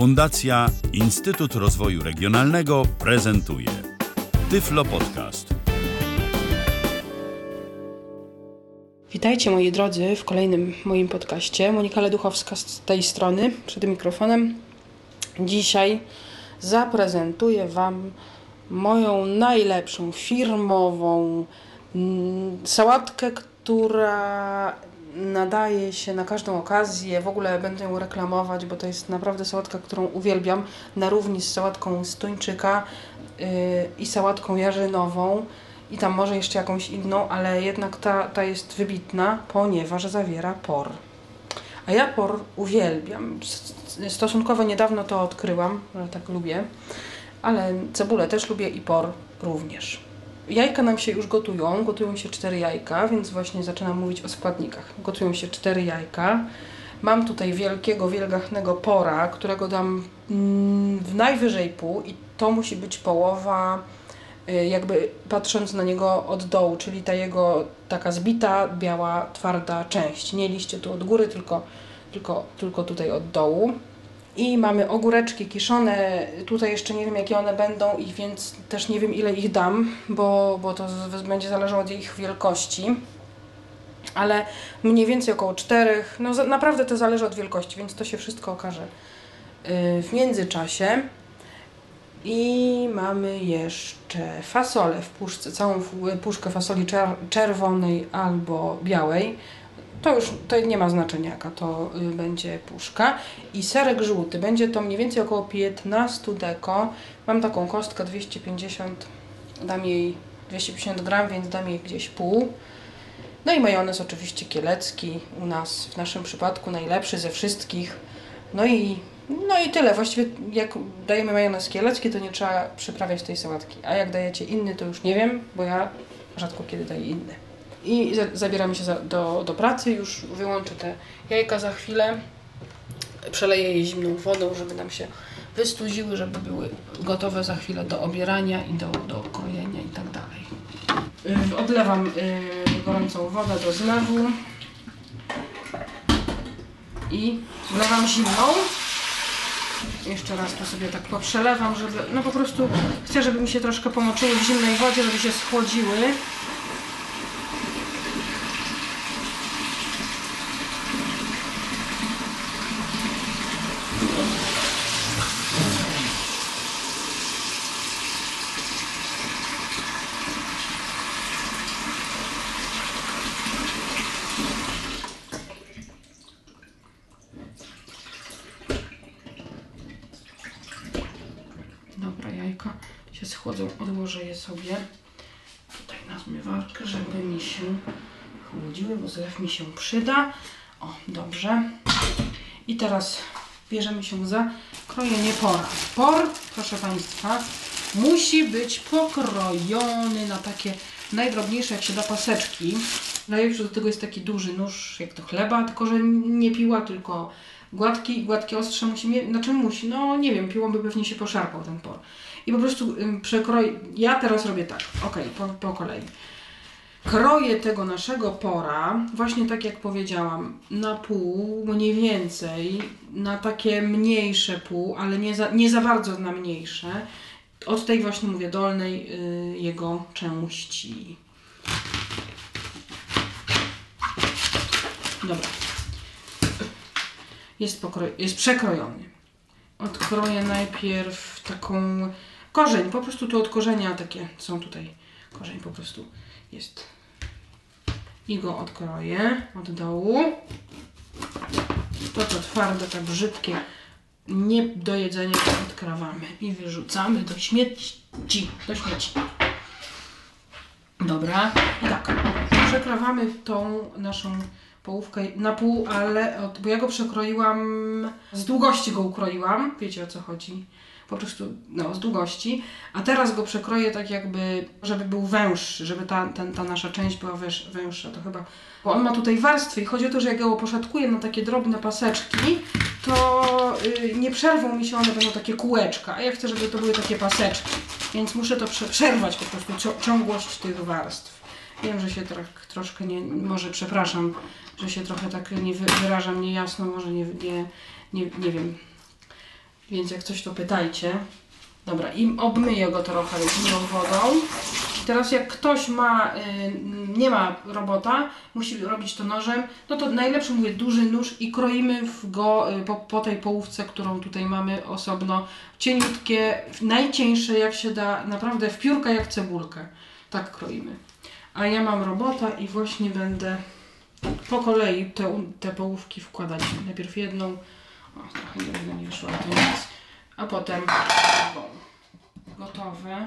Fundacja Instytut Rozwoju Regionalnego prezentuje Tyflo Podcast. Witajcie moi drodzy w kolejnym moim podcaście. Monika Leduchowska z tej strony, przed mikrofonem. Dzisiaj zaprezentuję Wam moją najlepszą firmową sałatkę, która nadaje się na każdą okazję. W ogóle będę ją reklamować, bo to jest naprawdę sałatka, którą uwielbiam. Na równi z sałatką z tuńczyka yy, i sałatką jarzynową. I tam może jeszcze jakąś inną, ale jednak ta, ta jest wybitna, ponieważ zawiera por. A ja por uwielbiam. Stosunkowo niedawno to odkryłam, że tak lubię. Ale cebulę też lubię i por również. Jajka nam się już gotują, gotują się cztery jajka, więc właśnie zaczynam mówić o składnikach. Gotują się cztery jajka. Mam tutaj wielkiego, wielgachnego pora, którego dam mm, w najwyżej pół i to musi być połowa, y, jakby patrząc na niego od dołu, czyli ta jego taka zbita, biała, twarda część. Nie liście tu od góry, tylko, tylko, tylko tutaj od dołu. I mamy ogóreczki kiszone. Tutaj jeszcze nie wiem, jakie one będą, i więc też nie wiem, ile ich dam, bo, bo to będzie zależało od ich wielkości. Ale mniej więcej około czterech. No, naprawdę to zależy od wielkości, więc to się wszystko okaże w międzyczasie. I mamy jeszcze fasolę w puszce, całą puszkę fasoli czerwonej albo białej to już to nie ma znaczenia, jaka to y, będzie puszka. I serek żółty, będzie to mniej więcej około 15 deko. Mam taką kostkę 250, dam jej 250 gram, więc dam jej gdzieś pół. No i majonez oczywiście kielecki, u nas w naszym przypadku najlepszy ze wszystkich. No i, no i tyle. Właściwie jak dajemy majonez kielecki, to nie trzeba przyprawiać tej sałatki. A jak dajecie inny, to już nie wiem, bo ja rzadko kiedy daję inny i zabieramy się za, do, do pracy. Już wyłączę te jajka za chwilę. Przeleję je zimną wodą, żeby nam się wystudziły, żeby były gotowe za chwilę do obierania i do, do krojenia i tak dalej. Yy, odlewam yy, gorącą wodę do zlewu i wlewam zimną. Jeszcze raz tu sobie tak poprzelewam, żeby, no po prostu chcę, żeby mi się troszkę pomoczyły w zimnej wodzie, żeby się schłodziły. Się schłodzą, odłożę je sobie tutaj na zmywarkę, żeby mi się chłodziły, bo zlew mi się przyda. O, dobrze. I teraz bierzemy się za krojenie pora. Por, proszę Państwa, musi być pokrojony na takie najdrobniejsze, jak się da, paseczki. Najlepszy do tego jest taki duży nóż, jak to chleba, tylko że nie piła, tylko gładki, gładkie ostrze musi mieć, znaczy musi, no nie wiem, piłą by pewnie się poszarpał ten por i po prostu przekroję. Ja teraz robię tak, ok, po, po kolei. Kroję tego naszego pora, właśnie tak jak powiedziałam, na pół, mniej więcej, na takie mniejsze pół, ale nie za, nie za bardzo na mniejsze. Od tej właśnie mówię dolnej y, jego części. Dobra. Jest, jest przekrojony. Odkroję najpierw taką Korzeń, po prostu tu od korzenia takie są tutaj. Korzeń po prostu jest. I go odkroję od dołu. To co twarde, tak brzydkie, nie do jedzenia odkrawamy i wyrzucamy do śmieci. Do śmieci. Dobra, i tak. Przekrawamy tą naszą połówkę na pół, ale od, bo ja go przekroiłam, z długości go ukroiłam, wiecie o co chodzi po prostu no, z długości, a teraz go przekroję tak jakby, żeby był węższy, żeby ta, ten, ta nasza część była węż, węższa, to chyba, bo on ma tutaj warstwy i chodzi o to, że jak go poszatkuję na takie drobne paseczki, to yy, nie przerwą mi się one, będą takie kółeczka, a ja chcę, żeby to były takie paseczki, więc muszę to prze przerwać po prostu ciągłość tych warstw. Wiem, że się troch, troszkę nie, może przepraszam, że się trochę tak nie wyrażam niejasno, może nie, nie, nie, nie wiem, Więc jak coś to pytajcie. Dobra, i obmyję go trochę zimną wodą. Teraz jak ktoś ma, y, nie ma robota, musi robić to nożem, no to najlepszy mówię duży nóż i kroimy go y, po, po tej połówce, którą tutaj mamy osobno. Cieniutkie, najcieńsze jak się da, naprawdę w piórka jak cebulkę. Tak kroimy. A ja mam robota i właśnie będę po kolei te, te połówki wkładać. Najpierw jedną, o, trochę drewno nie wyszło, to nic, a potem drugą. Gotowe.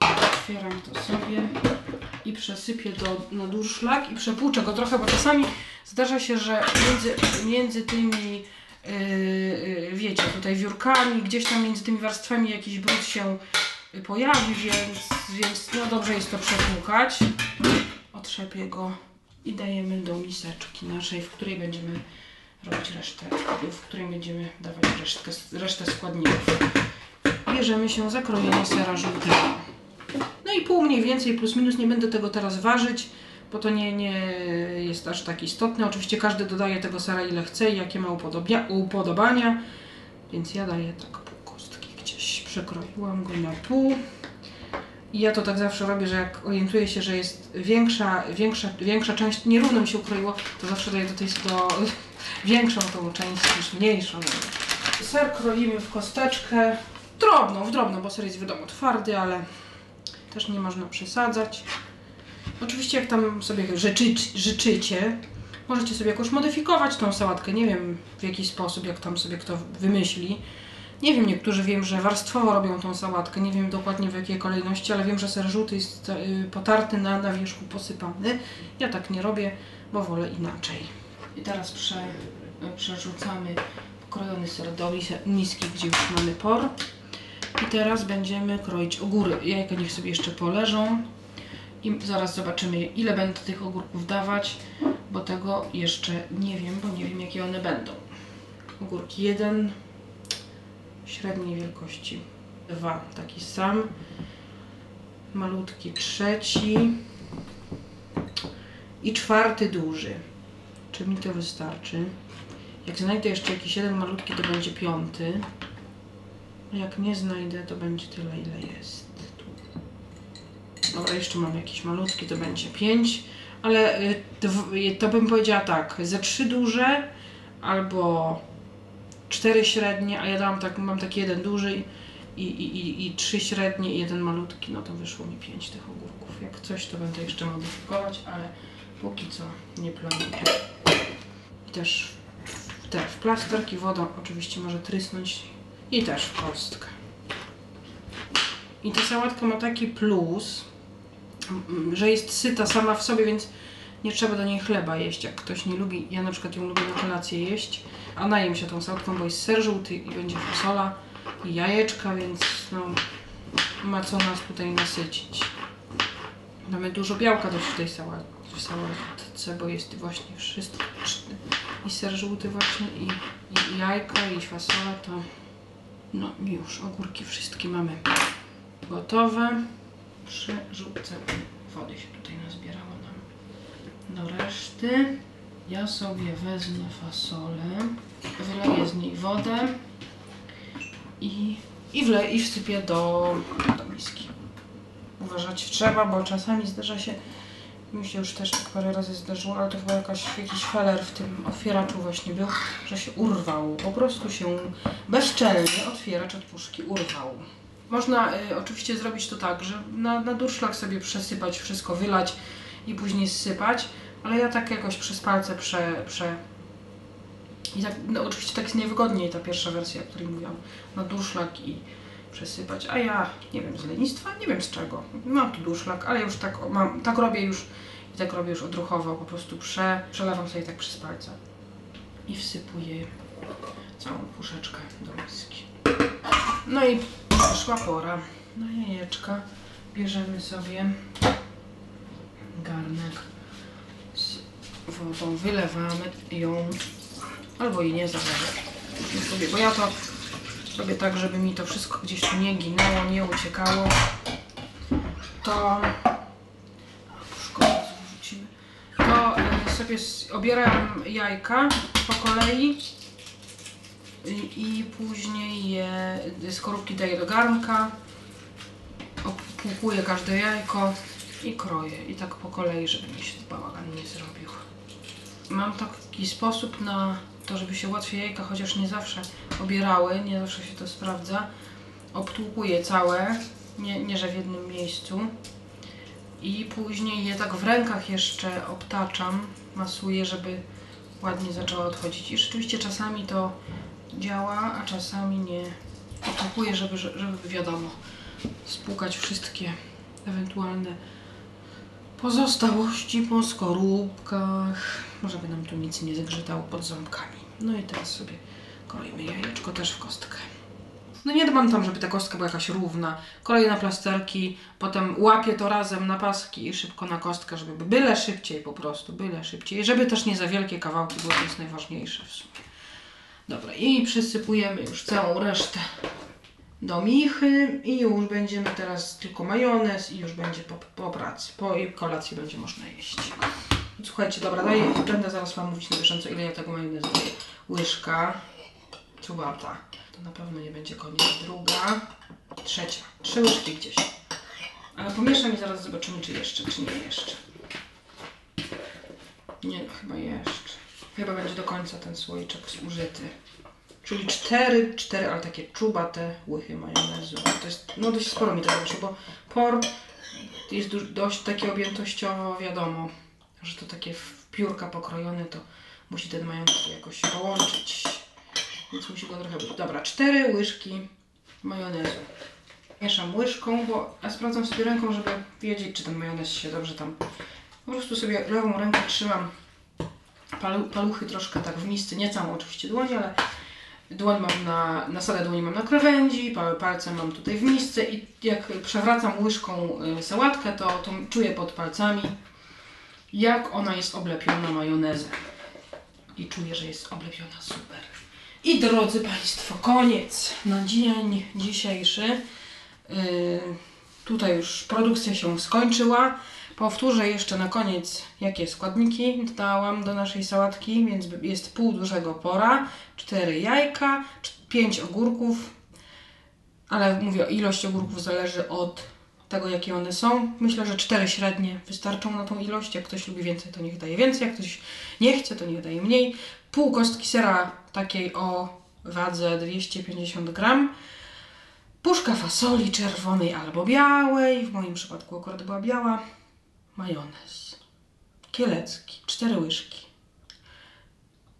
Otwieram to sobie i przesypię do, na durszlak i przepłuczę go trochę, bo czasami zdarza się, że między, między tymi yy, yy, wiecie, tutaj wiórkami, gdzieś tam między tymi warstwami jakiś brud się pojawi, więc, więc no dobrze jest to przepłukać. Otrzepię go i dajemy do miseczki naszej, w której będziemy robić resztę, w której będziemy dawać resztkę, resztę składników. Bierzemy się za krojenie sera żółtego. No i pół mniej więcej, plus minus, nie będę tego teraz ważyć, bo to nie, nie jest aż tak istotne. Oczywiście każdy dodaje tego sera ile chce i jakie ma upodobania, więc ja daję tak pół kostki gdzieś. Przekroiłam go na pół. I ja to tak zawsze robię, że jak orientuję się, że jest większa, większa, większa część, nierówno mi się ukroiło, to zawsze daję do tej do większą tą część niż mniejszą. Ser kroimy w kosteczkę, drobną, w drobną, bo ser jest wiadomo twardy, ale też nie można przesadzać. Oczywiście jak tam sobie życzy, życzycie, możecie sobie jakoś modyfikować tą sałatkę, nie wiem w jaki sposób, jak tam sobie kto wymyśli. Nie wiem, niektórzy wiem, że warstwowo robią tą sałatkę, nie wiem dokładnie w jakiej kolejności, ale wiem, że ser żółty jest y, potarty na, na wierzchu posypany. Ja tak nie robię, bo wolę inaczej. I teraz prze, przerzucamy pokrojony ser do miski, gdzie już mamy por. I teraz będziemy kroić ogóry. Jajka niech sobie jeszcze poleżą. I zaraz zobaczymy, ile będę tych ogórków dawać, bo tego jeszcze nie wiem, bo nie wiem, jakie one będą. Ogórki jeden, średniej wielkości. Dwa, taki sam. Malutki trzeci. I czwarty duży. Czy mi to wystarczy? Jak znajdę jeszcze jakiś jeden malutki, to będzie piąty. A Jak nie znajdę, to będzie tyle, ile jest. Dobra, jeszcze mam jakiś malutki, to będzie pięć. Ale y, y, to bym powiedziała tak, ze trzy duże albo cztery średnie, a ja dałam tak, mam taki jeden duży i, i, i, i trzy średnie i jeden malutki, no to wyszło mi pięć tych ogórków. Jak coś, to będę jeszcze modyfikować, ale póki co nie planuję. I też w, te, w plasterki woda oczywiście może trysnąć i też w kostkę. I ta sałatka ma taki plus, mm, że jest syta sama w sobie, więc nie trzeba do niej chleba jeść, jak ktoś nie lubi. Ja na przykład ją lubię na kolację jeść, a najem się tą sałatką, bo jest ser żółty i będzie fasola i jajeczka, więc no, ma co nas tutaj nasycić. Mamy dużo białka też w tej sałat- bo jest właśnie wszystko. I ser żółty właśnie, i, i jajka, i fasola, to no już, ogórki wszystkie mamy gotowe. Przerzucę. Wody się tutaj nazbierało nam do reszty. Ja sobie wezmę fasolę, wyleję z niej wodę i, i, wle, i wsypię do, do miski. Uważać trzeba, bo czasami zdarza się, mi się już też tak parę razy zdarzyło, ale to chyba jakaś, jakiś feler w tym otwieraczu właśnie był, że się urwał. Po prostu się bezczelnie otwieracz od puszki urwał. Można y, oczywiście zrobić to tak, że na, na durszlak sobie przesypać, wszystko wylać i później zsypać, ale ja tak jakoś przez palce prze... prze i tak, no oczywiście tak jest najwygodniej ta pierwsza wersja, o której mówiłam, na durszlak i przesypać, a ja nie wiem z lenistwa, nie wiem z czego. Mam tu durszlak, ale już tak mam, tak robię już i tak robię już odruchowo, po prostu prze, przelewam sobie tak przez palce i wsypuję całą puszeczkę do miski. No i przyszła pora na jajeczka. Bierzemy sobie garnek z wodą, wylewamy ją, albo i nie zależy. Bo ja to robię tak, żeby mi to wszystko gdzieś tu nie ginęło, nie uciekało. To. To y, sobie obieram jajka po kolei i później je skorupki daję do garnka, opłukuję każde jajko i kroję. I tak po kolei, żeby mi się bałagan nie zrobił. Mam taki sposób na to, żeby się łatwiej jajka, chociaż nie zawsze obierały, nie zawsze się to sprawdza. Obtłukuję całe, nie, nie że w jednym miejscu. I później je tak w rękach jeszcze obtaczam, masuję, żeby ładnie zaczęła odchodzić. I rzeczywiście czasami to działa, a czasami nie. Obtłukuję, żeby, żeby wiadomo, spłukać wszystkie ewentualne pozostałości po skorupkach, żeby nam tu nic nie zgrzytało pod ząbkami. No i teraz sobie kroimy jajeczko też w kostkę. No nie dbam tam, żeby ta kostka była jakaś równa. Na plasterki, potem łapię to razem na paski i szybko na kostkę, żeby byle szybciej po prostu, byle szybciej. Żeby też nie za wielkie kawałki były, to jest najważniejsze w sumie. Dobra, i przysypujemy już całą resztę do michy i już będziemy teraz tylko majonez i już będzie po, po pracy. Po kolacji będzie można jeść. Słuchajcie, dobra, daję, będę zaraz Wam mówić na bieżąco, ile ja tego majonezu. Łyżka, czuwata. To na pewno nie będzie koniec. Druga, trzecia. Trzy łyżki gdzieś. Ale pomieszam i zaraz zobaczymy, czy jeszcze, czy nie jeszcze. Nie, no, chyba jeszcze. Chyba będzie do końca ten słoiczek zużyty. Czyli cztery, cztery, ale takie czubate łychy majonezu. To jest, no dość sporo mi tego wyszło, bo por jest dość takie objętościowo, wiadomo, że to takie w piórka pokrojone, to musi ten majonez jakoś połączyć. Więc musi go trochę być. Dobra, cztery łyżki majonezu. Mieszam łyżką, bo ja sprawdzam sobie ręką, żeby wiedzieć, czy ten majonez się dobrze tam... Po prostu sobie lewą ręką trzymam palu, paluchy troszkę tak w misce, nie całą oczywiście dłoń, ale dłoń mam na, na salę dłoni mam na krawędzi, palce mam tutaj w misce i jak przewracam łyżką y, sałatkę, to, to czuję pod palcami, jak ona jest oblepiona majonezem. I czuję, że jest oblepiona super. I drodzy Państwo, koniec na dzień dzisiejszy. Yy, tutaj już produkcja się skończyła. Powtórzę jeszcze na koniec, jakie składniki dodałam do naszej sałatki, więc jest pół dużego pora, 4 jajka, 5 ogórków, ale mówię, ilość ogórków zależy od tego, jakie one są. Myślę, że 4 średnie wystarczą na tą ilość. Jak ktoś lubi więcej, to niech daje więcej, jak ktoś nie chce, to niech daje mniej. Pół kostki sera takiej o wadze 250 gram. Puszka fasoli czerwonej albo białej, w moim przypadku akurat była biała majonez, kielecki, cztery łyżki.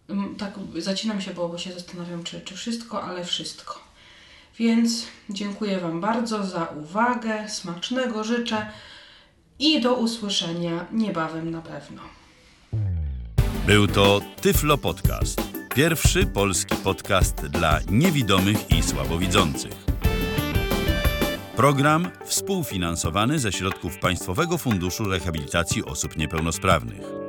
Mm, tak zacinam się, bo się zastanawiam, czy, czy wszystko, ale wszystko. Więc dziękuję Wam bardzo za uwagę, smacznego życzę i do usłyszenia niebawem na pewno. Był to Tyflo Podcast. Pierwszy polski podcast dla niewidomych i słabowidzących. Program współfinansowany ze środków Państwowego Funduszu Rehabilitacji Osób Niepełnosprawnych.